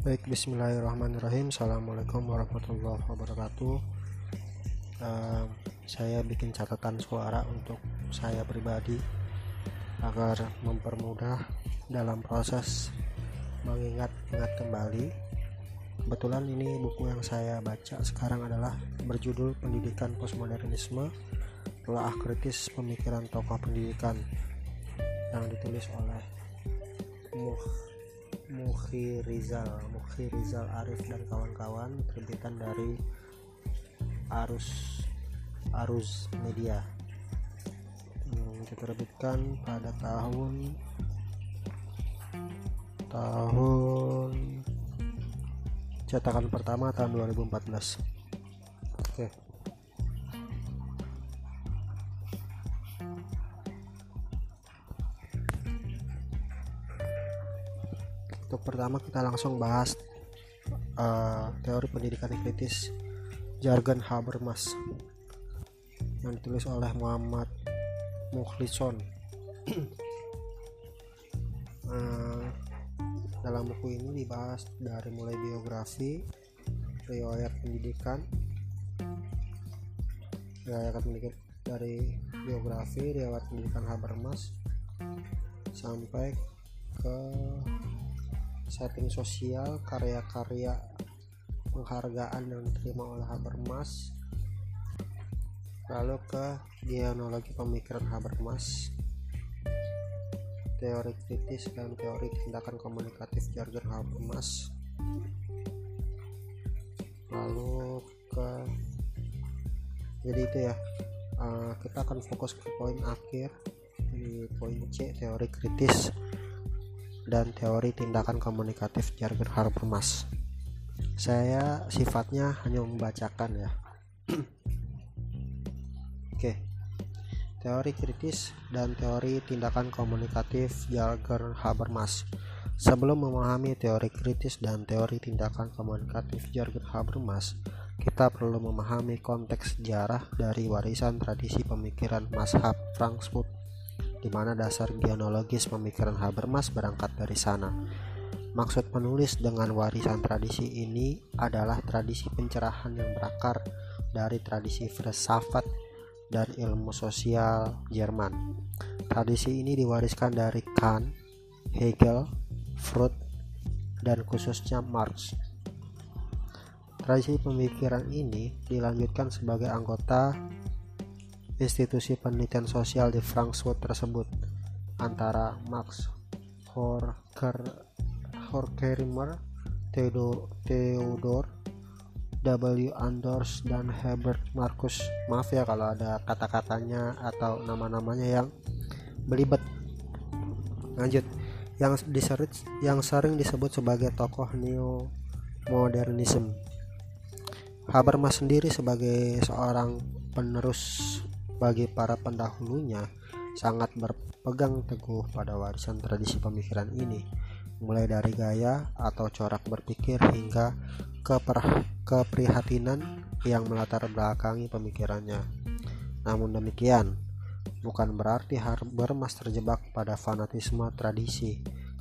Baik, Bismillahirrahmanirrahim. Assalamualaikum warahmatullahi wabarakatuh. Uh, saya bikin catatan suara untuk saya pribadi agar mempermudah dalam proses mengingat-ingat kembali. Kebetulan ini buku yang saya baca sekarang adalah berjudul Pendidikan Postmodernisme Telah Kritis Pemikiran Tokoh Pendidikan yang ditulis oleh Muh Muhi Rizal Rizal Arif dan kawan-kawan terbitan dari Arus Arus Media. Hmm, diterbitkan pada tahun tahun cetakan pertama tahun 2014 pertama kita langsung bahas uh, teori pendidikan kritis jargon Habermas yang ditulis oleh Muhammad Mukhlison uh, dalam buku ini dibahas dari mulai biografi riwayat pendidikan riwayat pendidikan dari biografi riwayat pendidikan Habermas sampai ke setting sosial karya-karya penghargaan yang diterima oleh Habermas lalu ke genealogi pemikiran Habermas teori kritis dan teori tindakan komunikatif jargon Habermas lalu ke jadi itu ya uh, kita akan fokus ke poin akhir di poin C teori kritis dan teori tindakan komunikatif jargon Habermas. Saya sifatnya hanya membacakan ya. Oke. Teori kritis dan teori tindakan komunikatif jargon Habermas. Sebelum memahami teori kritis dan teori tindakan komunikatif jargon Habermas, kita perlu memahami konteks sejarah dari warisan tradisi pemikiran Mazhab Frankfurt di mana dasar genealogis pemikiran Habermas berangkat dari sana. Maksud penulis dengan warisan tradisi ini adalah tradisi pencerahan yang berakar dari tradisi filsafat dan ilmu sosial Jerman. Tradisi ini diwariskan dari Kant, Hegel, Freud, dan khususnya Marx. Tradisi pemikiran ini dilanjutkan sebagai anggota institusi penelitian sosial di Frankfurt tersebut antara Max Horker Horkheimer, Theodor, Theodor W. Anders dan Herbert Marcus. Maaf ya kalau ada kata-katanya atau nama-namanya yang belibet. Lanjut, yang disebut yang sering disebut sebagai tokoh neo modernisme. Habermas sendiri sebagai seorang penerus bagi para pendahulunya sangat berpegang teguh pada warisan tradisi pemikiran ini, mulai dari gaya atau corak berpikir hingga keper keprihatinan yang melatar belakangi pemikirannya. Namun demikian, bukan berarti Habermas terjebak pada fanatisme tradisi,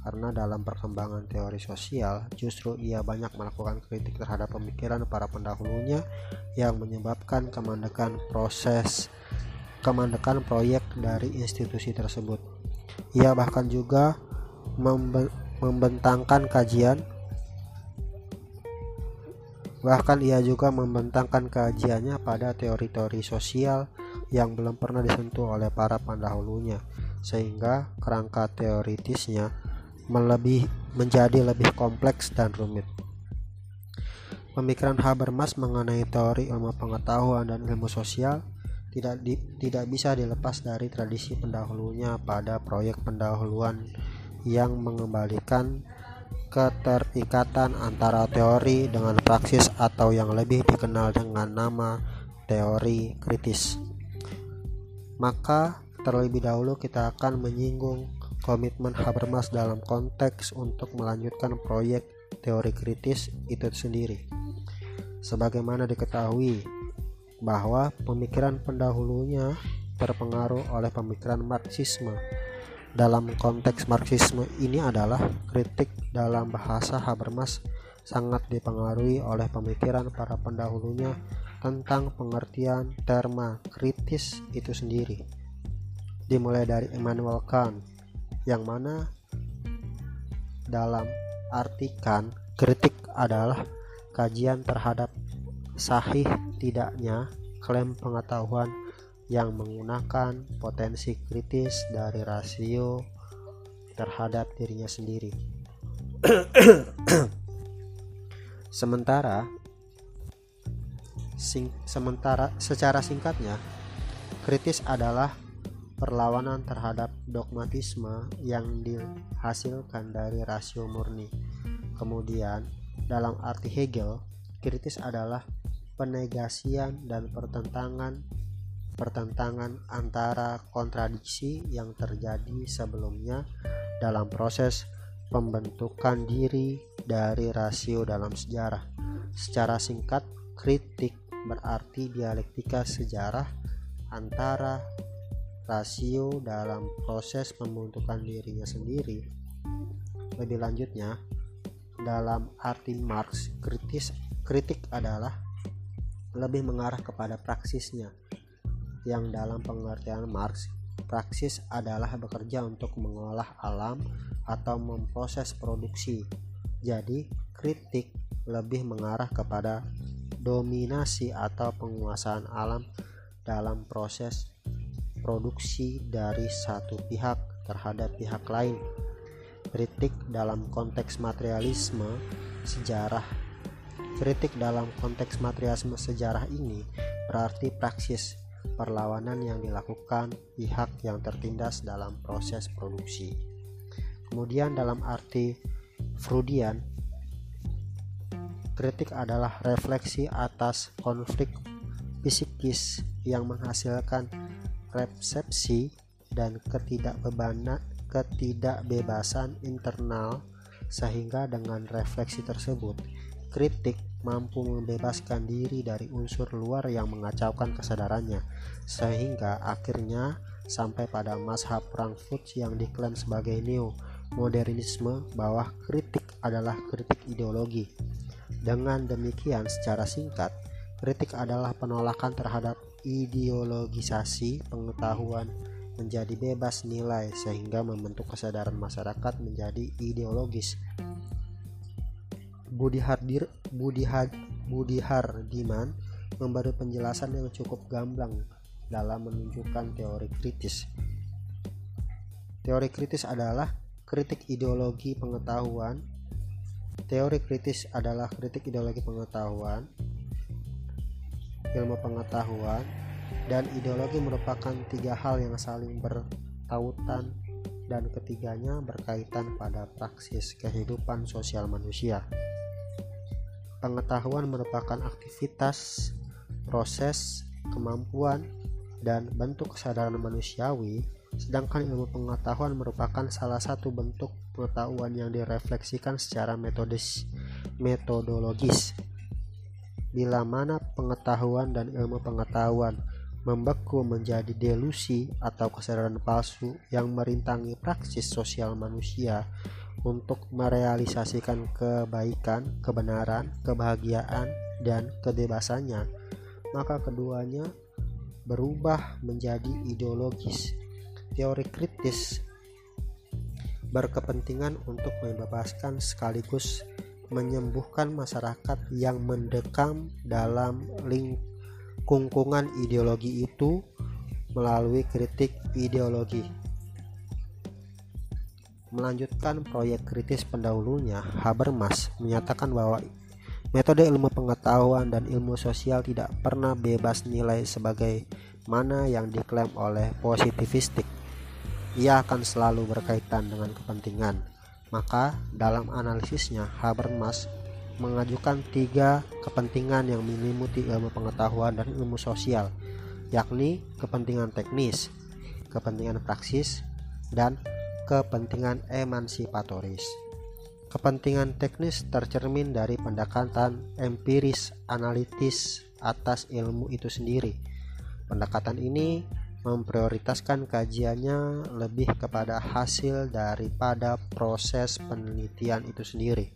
karena dalam perkembangan teori sosial justru ia banyak melakukan kritik terhadap pemikiran para pendahulunya yang menyebabkan kemandekan proses kemandekan proyek dari institusi tersebut. Ia bahkan juga membentangkan kajian bahkan ia juga membentangkan kajiannya pada teori-teori sosial yang belum pernah disentuh oleh para pendahulunya sehingga kerangka teoritisnya melebih menjadi lebih kompleks dan rumit. Pemikiran Habermas mengenai teori ilmu pengetahuan dan ilmu sosial tidak di, tidak bisa dilepas dari tradisi pendahulunya pada proyek pendahuluan yang mengembalikan keterikatan antara teori dengan praksis atau yang lebih dikenal dengan nama teori kritis. Maka terlebih dahulu kita akan menyinggung komitmen Habermas dalam konteks untuk melanjutkan proyek teori kritis itu sendiri. Sebagaimana diketahui, bahwa pemikiran pendahulunya terpengaruh oleh pemikiran Marxisme. Dalam konteks Marxisme ini adalah kritik dalam bahasa Habermas sangat dipengaruhi oleh pemikiran para pendahulunya tentang pengertian terma kritis itu sendiri. Dimulai dari Immanuel Kant, yang mana dalam artikan kritik adalah kajian terhadap sahih tidaknya klaim pengetahuan yang menggunakan potensi kritis dari rasio terhadap dirinya sendiri. sementara sing, sementara secara singkatnya kritis adalah perlawanan terhadap dogmatisme yang dihasilkan dari rasio murni. Kemudian, dalam arti Hegel, kritis adalah penegasian dan pertentangan pertentangan antara kontradiksi yang terjadi sebelumnya dalam proses pembentukan diri dari rasio dalam sejarah. Secara singkat, kritik berarti dialektika sejarah antara rasio dalam proses pembentukan dirinya sendiri. Lebih lanjutnya, dalam arti Marx, kritis kritik adalah lebih mengarah kepada praksisnya yang dalam pengertian Marx praksis adalah bekerja untuk mengolah alam atau memproses produksi jadi kritik lebih mengarah kepada dominasi atau penguasaan alam dalam proses produksi dari satu pihak terhadap pihak lain kritik dalam konteks materialisme sejarah kritik dalam konteks materialisme sejarah ini berarti praksis perlawanan yang dilakukan pihak yang tertindas dalam proses produksi. Kemudian dalam arti Freudian, kritik adalah refleksi atas konflik psikis yang menghasilkan resepsi dan ketidakbebanan ketidakbebasan internal sehingga dengan refleksi tersebut kritik mampu membebaskan diri dari unsur luar yang mengacaukan kesadarannya, sehingga akhirnya sampai pada mazhab Frankfurt yang diklaim sebagai neo modernisme bahwa kritik adalah kritik ideologi. Dengan demikian, secara singkat, kritik adalah penolakan terhadap ideologisasi pengetahuan menjadi bebas nilai sehingga membentuk kesadaran masyarakat menjadi ideologis Budi Hardir Budi, Had, Budi Hardiman memberi penjelasan yang cukup gamblang dalam menunjukkan teori kritis. Teori kritis adalah kritik ideologi pengetahuan. Teori kritis adalah kritik ideologi pengetahuan, ilmu pengetahuan, dan ideologi merupakan tiga hal yang saling bertautan dan ketiganya berkaitan pada praksis kehidupan sosial manusia. Pengetahuan merupakan aktivitas, proses, kemampuan, dan bentuk kesadaran manusiawi, sedangkan ilmu pengetahuan merupakan salah satu bentuk pengetahuan yang direfleksikan secara metodis, metodologis. Bila mana pengetahuan dan ilmu pengetahuan membeku menjadi delusi atau kesadaran palsu yang merintangi praksis sosial manusia, untuk merealisasikan kebaikan, kebenaran, kebahagiaan, dan kebebasannya, maka keduanya berubah menjadi ideologis. Teori kritis berkepentingan untuk membebaskan sekaligus menyembuhkan masyarakat yang mendekam dalam lingkungan ideologi itu melalui kritik ideologi. Melanjutkan proyek kritis pendahulunya, Habermas menyatakan bahwa metode ilmu pengetahuan dan ilmu sosial tidak pernah bebas nilai sebagai mana yang diklaim oleh positivistik. Ia akan selalu berkaitan dengan kepentingan. Maka dalam analisisnya, Habermas mengajukan tiga kepentingan yang menyelimuti ilmu pengetahuan dan ilmu sosial, yakni kepentingan teknis, kepentingan praksis, dan kepentingan emansipatoris. Kepentingan teknis tercermin dari pendekatan empiris analitis atas ilmu itu sendiri. Pendekatan ini memprioritaskan kajiannya lebih kepada hasil daripada proses penelitian itu sendiri.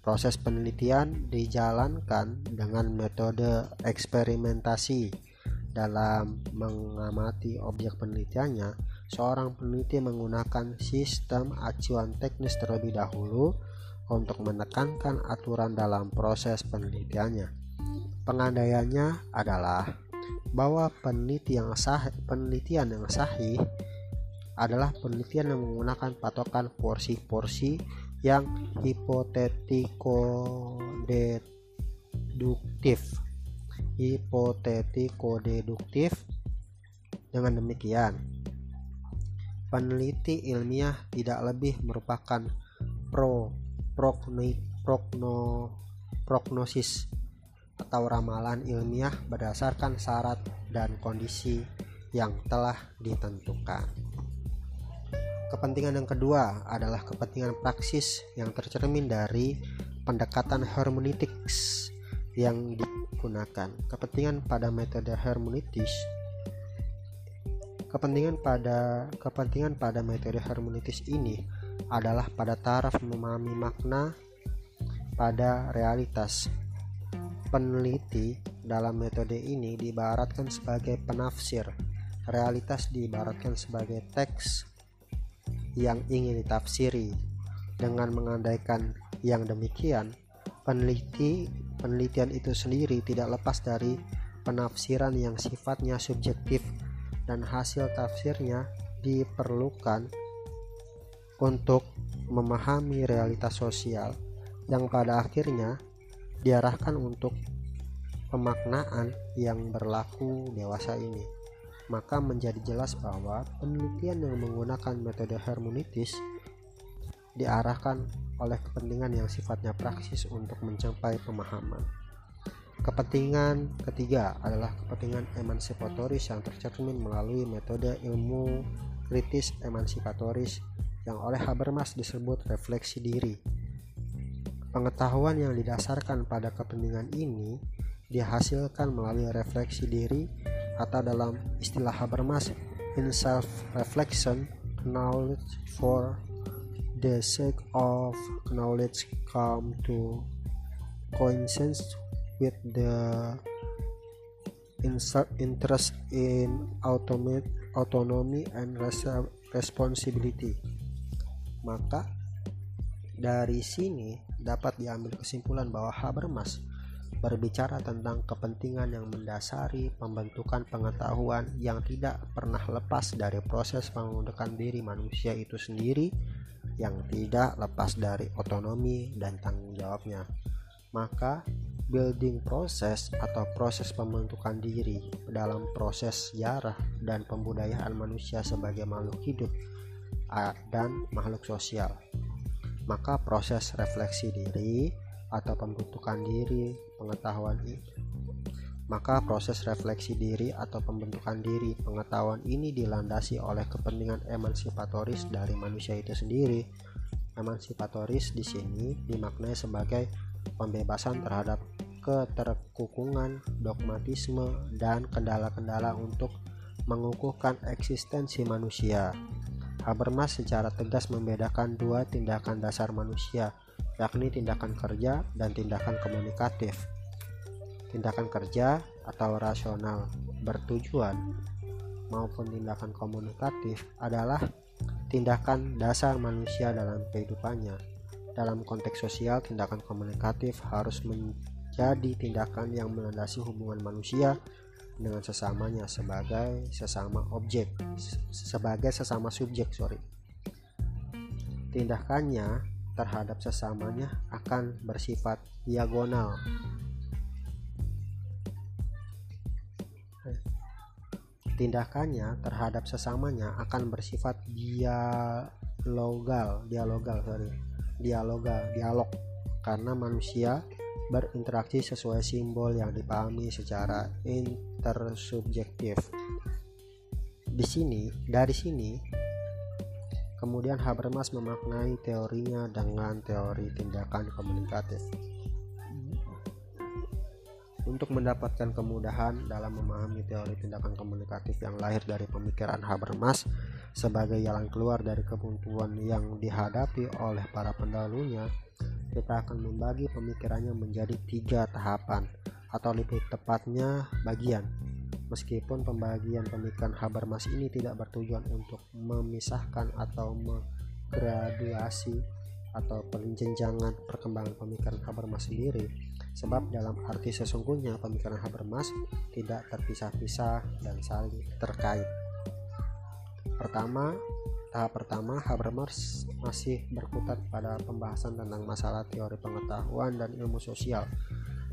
Proses penelitian dijalankan dengan metode eksperimentasi. Dalam mengamati objek penelitiannya, seorang peneliti menggunakan sistem acuan teknis terlebih dahulu untuk menekankan aturan dalam proses penelitiannya. Pengandaiannya adalah bahwa peneliti yang sah, penelitian yang sahih adalah penelitian yang menggunakan patokan porsi-porsi yang hipotetiko deduktif hipotetiko deduktif dengan demikian peneliti ilmiah tidak lebih merupakan pro progno, progno, prognosis atau ramalan ilmiah berdasarkan syarat dan kondisi yang telah ditentukan. Kepentingan yang kedua adalah kepentingan praksis yang tercermin dari pendekatan hermeneutics yang digunakan. Kepentingan pada metode hermeneutis Kepentingan pada kepentingan pada metode hermeneutis ini adalah pada taraf memahami makna pada realitas. Peneliti dalam metode ini diibaratkan sebagai penafsir. Realitas diibaratkan sebagai teks yang ingin ditafsiri. Dengan mengandaikan yang demikian, peneliti penelitian itu sendiri tidak lepas dari penafsiran yang sifatnya subjektif dan hasil tafsirnya diperlukan untuk memahami realitas sosial yang pada akhirnya diarahkan untuk pemaknaan yang berlaku dewasa ini maka menjadi jelas bahwa penelitian yang menggunakan metode hermeneutis diarahkan oleh kepentingan yang sifatnya praksis untuk mencapai pemahaman. Kepentingan ketiga adalah kepentingan emansipatoris yang tercermin melalui metode ilmu kritis emansipatoris yang oleh Habermas disebut refleksi diri. Pengetahuan yang didasarkan pada kepentingan ini dihasilkan melalui refleksi diri atau dalam istilah Habermas in self reflection knowledge for the sake of knowledge come to coincidence with the interest in automate, autonomy and responsibility. Maka dari sini dapat diambil kesimpulan bahwa Habermas berbicara tentang kepentingan yang mendasari pembentukan pengetahuan yang tidak pernah lepas dari proses pembentukan diri manusia itu sendiri yang tidak lepas dari otonomi dan tanggung jawabnya. Maka building proses atau proses pembentukan diri dalam proses sejarah dan pembudayaan manusia sebagai makhluk hidup dan makhluk sosial. Maka proses refleksi diri atau pembentukan diri pengetahuan maka proses refleksi diri atau pembentukan diri pengetahuan ini dilandasi oleh kepentingan emansipatoris dari manusia itu sendiri. Emansipatoris di sini dimaknai sebagai pembebasan terhadap keterkukungan, dogmatisme, dan kendala-kendala untuk mengukuhkan eksistensi manusia. Habermas secara tegas membedakan dua tindakan dasar manusia, yakni tindakan kerja dan tindakan komunikatif. Tindakan kerja atau rasional bertujuan maupun tindakan komunikatif adalah tindakan dasar manusia dalam kehidupannya. Dalam konteks sosial, tindakan komunikatif harus menjadi tindakan yang melandasi hubungan manusia dengan sesamanya sebagai sesama objek sebagai sesama subjek sorry. Tindakannya terhadap sesamanya akan bersifat diagonal. Tindakannya terhadap sesamanya akan bersifat dialogal dialogal sorry. Dialogal dialog. Karena manusia berinteraksi sesuai simbol yang dipahami secara intersubjektif. Di sini, dari sini, kemudian Habermas memaknai teorinya dengan teori tindakan komunikatif. Untuk mendapatkan kemudahan dalam memahami teori tindakan komunikatif yang lahir dari pemikiran Habermas sebagai jalan keluar dari kebuntuan yang dihadapi oleh para pendahulunya, kita akan membagi pemikirannya menjadi tiga tahapan atau lebih tepatnya bagian. Meskipun pembagian pemikiran Habermas ini tidak bertujuan untuk memisahkan atau menggraduasi atau penjenjangan perkembangan pemikiran Habermas sendiri, sebab dalam arti sesungguhnya pemikiran Habermas tidak terpisah-pisah dan saling terkait. Pertama, tahap pertama Habermas masih berkutat pada pembahasan tentang masalah teori pengetahuan dan ilmu sosial.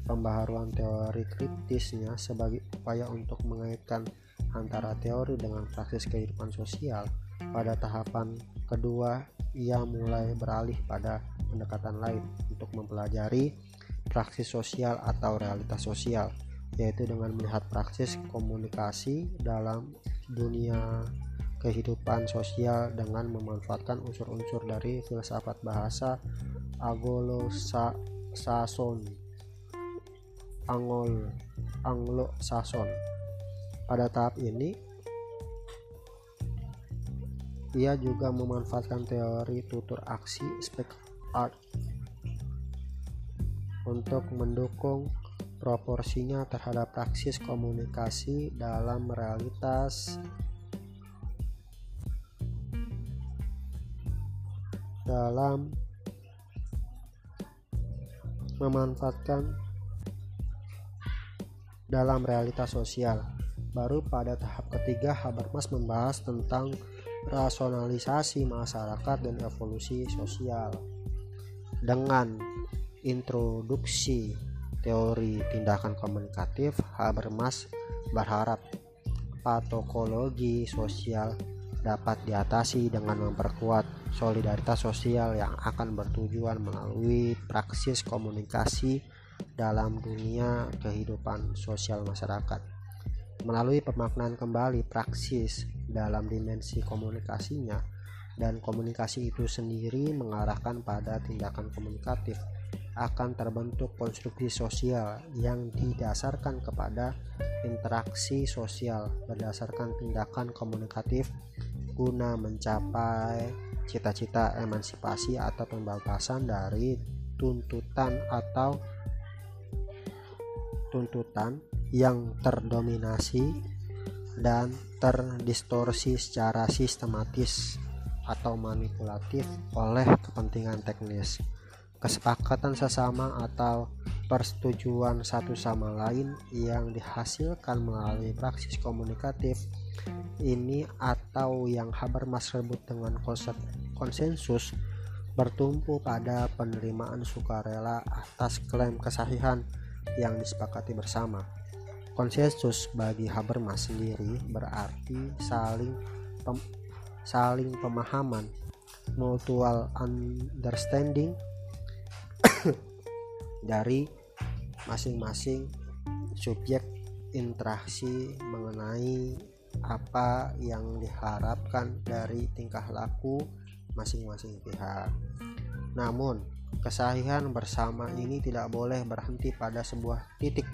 Pembaharuan teori kritisnya sebagai upaya untuk mengaitkan antara teori dengan praksis kehidupan sosial. Pada tahapan kedua, ia mulai beralih pada pendekatan lain untuk mempelajari praksis sosial atau realitas sosial, yaitu dengan melihat praksis komunikasi dalam dunia kehidupan sosial dengan memanfaatkan unsur-unsur dari filsafat bahasa Anglo-Sason Anglo Anglo-Sason. Pada tahap ini ia juga memanfaatkan teori tutur aksi spek art untuk mendukung proporsinya terhadap praksis komunikasi dalam realitas dalam memanfaatkan dalam realitas sosial. Baru pada tahap ketiga Habermas membahas tentang rasionalisasi masyarakat dan evolusi sosial. Dengan introduksi teori tindakan komunikatif, Habermas berharap patokologi sosial dapat diatasi dengan memperkuat solidaritas sosial yang akan bertujuan melalui praksis komunikasi dalam dunia kehidupan sosial masyarakat. Melalui pemaknaan kembali praksis dalam dimensi komunikasinya dan komunikasi itu sendiri mengarahkan pada tindakan komunikatif akan terbentuk konstruksi sosial yang didasarkan kepada interaksi sosial berdasarkan tindakan komunikatif guna mencapai cita-cita emansipasi atau pembebasan dari tuntutan atau tuntutan yang terdominasi dan terdistorsi secara sistematis atau manipulatif oleh kepentingan teknis kesepakatan sesama atau persetujuan satu sama lain yang dihasilkan melalui praksis komunikatif ini atau yang Habermas sebut dengan konsep konsensus bertumpu pada penerimaan sukarela atas klaim kesahihan yang disepakati bersama. Konsensus bagi Habermas sendiri berarti saling pem, saling pemahaman, mutual understanding dari masing-masing subjek interaksi mengenai apa yang diharapkan dari tingkah laku masing-masing pihak. Namun, kesahihan bersama ini tidak boleh berhenti pada sebuah titik.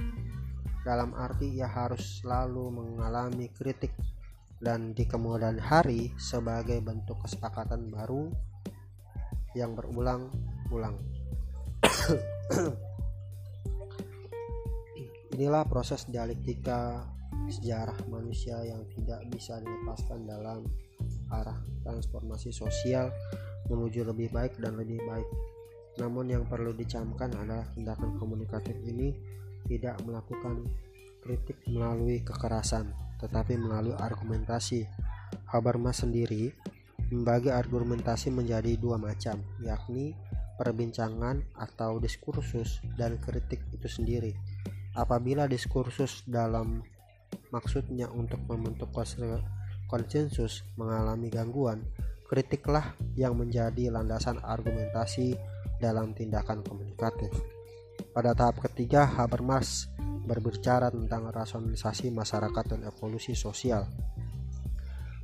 Dalam arti ia harus selalu mengalami kritik dan di kemudian hari sebagai bentuk kesepakatan baru yang berulang-ulang. Inilah proses dialektika sejarah manusia yang tidak bisa dilepaskan dalam arah transformasi sosial menuju lebih baik dan lebih baik. Namun yang perlu dicamkan adalah tindakan komunikatif ini tidak melakukan kritik melalui kekerasan, tetapi melalui argumentasi. Habermas sendiri membagi argumentasi menjadi dua macam, yakni perbincangan atau diskursus dan kritik itu sendiri. Apabila diskursus dalam maksudnya untuk membentuk konsensus mengalami gangguan, kritiklah yang menjadi landasan argumentasi dalam tindakan komunikatif. Pada tahap ketiga, Habermas berbicara tentang rasionalisasi masyarakat dan evolusi sosial.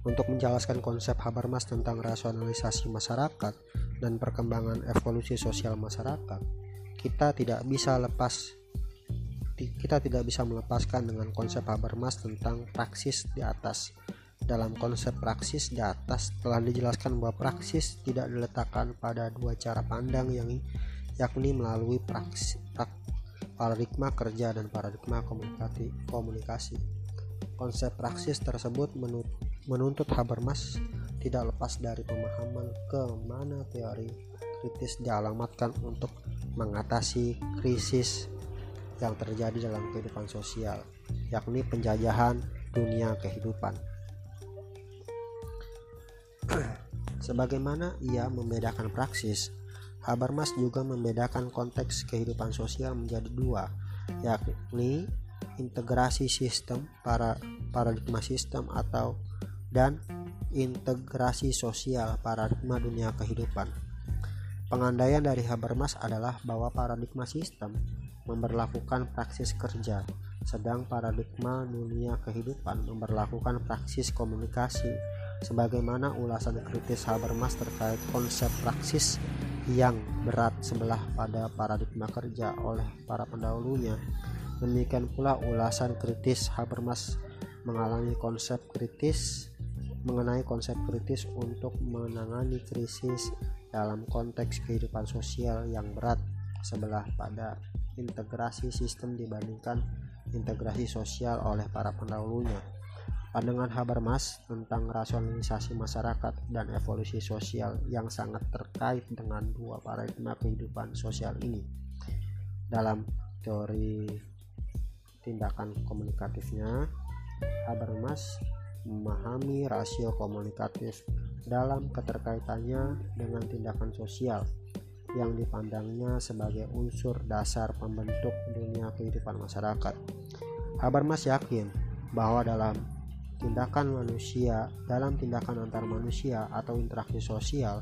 Untuk menjelaskan konsep Habermas tentang rasionalisasi masyarakat, dan perkembangan evolusi sosial masyarakat, kita tidak bisa lepas kita tidak bisa melepaskan dengan konsep Habermas tentang praksis di atas. Dalam konsep praksis di atas telah dijelaskan bahwa praksis tidak diletakkan pada dua cara pandang yang yakni melalui praksi, prak, paradigma kerja dan paradigma komunikasi. komunikasi. Konsep praksis tersebut menuntut Habermas tidak lepas dari pemahaman ke mana teori kritis dialamatkan untuk mengatasi krisis yang terjadi dalam kehidupan sosial, yakni penjajahan dunia kehidupan. Sebagaimana ia membedakan praksis, Habermas juga membedakan konteks kehidupan sosial menjadi dua, yakni integrasi sistem para paradigma sistem atau dan integrasi sosial paradigma dunia kehidupan. Pengandaian dari Habermas adalah bahwa paradigma sistem memperlakukan praksis kerja, sedang paradigma dunia kehidupan memperlakukan praksis komunikasi. Sebagaimana ulasan kritis Habermas terkait konsep praksis yang berat sebelah pada paradigma kerja oleh para pendahulunya, demikian pula ulasan kritis Habermas mengalami konsep kritis mengenai konsep kritis untuk menangani krisis dalam konteks kehidupan sosial yang berat sebelah pada integrasi sistem dibandingkan integrasi sosial oleh para pendahulunya. Pandangan Habermas tentang rasionalisasi masyarakat dan evolusi sosial yang sangat terkait dengan dua paradigma kehidupan sosial ini. Dalam teori tindakan komunikatifnya, Habermas memahami rasio komunikatif dalam keterkaitannya dengan tindakan sosial yang dipandangnya sebagai unsur dasar pembentuk dunia kehidupan masyarakat. Habermas yakin bahwa dalam tindakan manusia, dalam tindakan antar manusia atau interaksi sosial,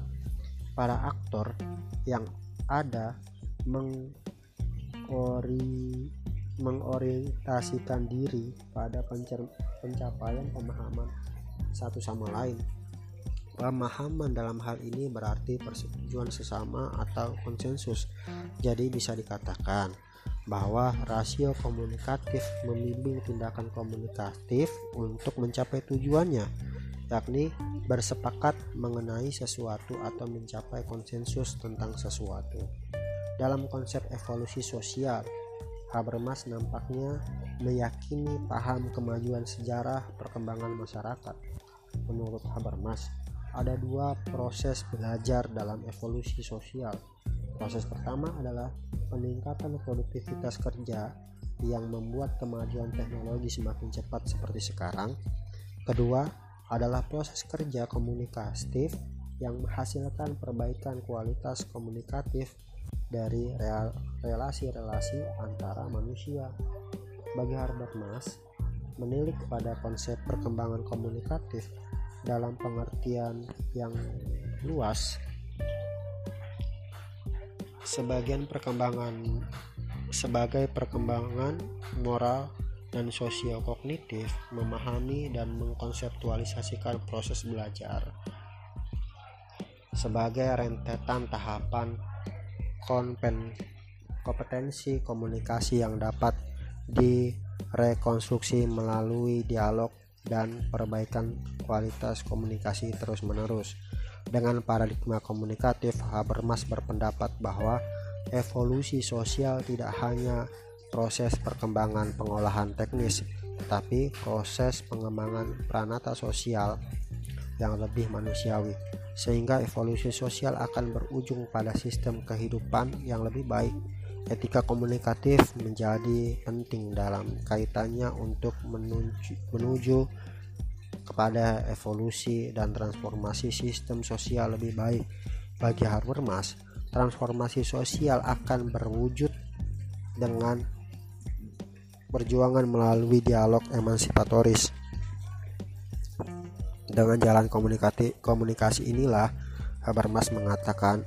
para aktor yang ada mengori, mengorientasikan diri pada pencapaian pemahaman satu sama lain Pemahaman dalam hal ini berarti persetujuan sesama atau konsensus. Jadi bisa dikatakan bahwa rasio komunikatif membimbing tindakan komunikatif untuk mencapai tujuannya, yakni bersepakat mengenai sesuatu atau mencapai konsensus tentang sesuatu. Dalam konsep evolusi sosial, Habermas nampaknya meyakini paham kemajuan sejarah perkembangan masyarakat. Menurut Habermas, ada dua proses belajar dalam evolusi sosial. Proses pertama adalah peningkatan produktivitas kerja yang membuat kemajuan teknologi semakin cepat seperti sekarang. Kedua adalah proses kerja komunikatif yang menghasilkan perbaikan kualitas komunikatif dari relasi-relasi antara manusia. Bagi Herbert Mas, menilik pada konsep perkembangan komunikatif dalam pengertian yang luas sebagian perkembangan sebagai perkembangan moral dan sosiokognitif memahami dan mengkonseptualisasikan proses belajar sebagai rentetan tahapan kompen, kompetensi komunikasi yang dapat direkonstruksi melalui dialog dan perbaikan kualitas komunikasi terus-menerus. Dengan paradigma komunikatif, Habermas berpendapat bahwa evolusi sosial tidak hanya proses perkembangan pengolahan teknis, tetapi proses pengembangan pranata sosial yang lebih manusiawi, sehingga evolusi sosial akan berujung pada sistem kehidupan yang lebih baik. Etika komunikatif menjadi penting dalam kaitannya untuk menuju, menuju kepada evolusi dan transformasi sistem sosial lebih baik. Bagi Habermas, transformasi sosial akan berwujud dengan perjuangan melalui dialog emansipatoris. Dengan jalan komunikasi, komunikasi inilah Habermas mengatakan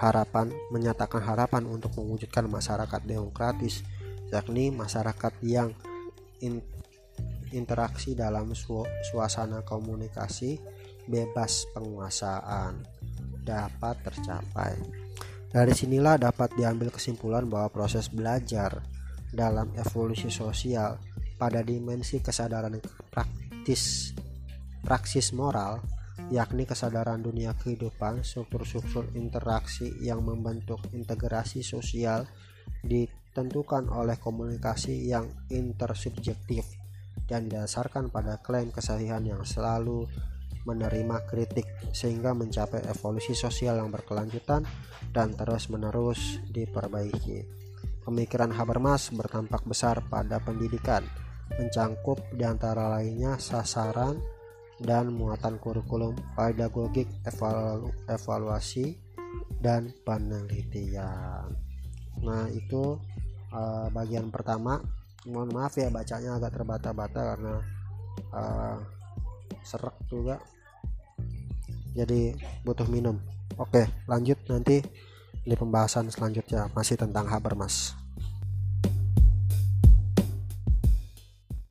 harapan menyatakan harapan untuk mewujudkan masyarakat demokratis yakni masyarakat yang interaksi dalam su suasana komunikasi bebas penguasaan dapat tercapai. Dari sinilah dapat diambil kesimpulan bahwa proses belajar dalam evolusi sosial pada dimensi kesadaran praktis praksis moral yakni kesadaran dunia kehidupan, struktur-struktur interaksi yang membentuk integrasi sosial ditentukan oleh komunikasi yang intersubjektif dan didasarkan pada klaim kesahihan yang selalu menerima kritik sehingga mencapai evolusi sosial yang berkelanjutan dan terus-menerus diperbaiki. Pemikiran Habermas bertampak besar pada pendidikan, mencangkup di antara lainnya sasaran dan muatan kurikulum pedagogik evalu evaluasi dan penelitian. Nah, itu uh, bagian pertama. Mohon maaf ya bacanya agak terbata-bata karena uh, serak juga jadi butuh minum oke lanjut nanti di pembahasan selanjutnya masih tentang Habermas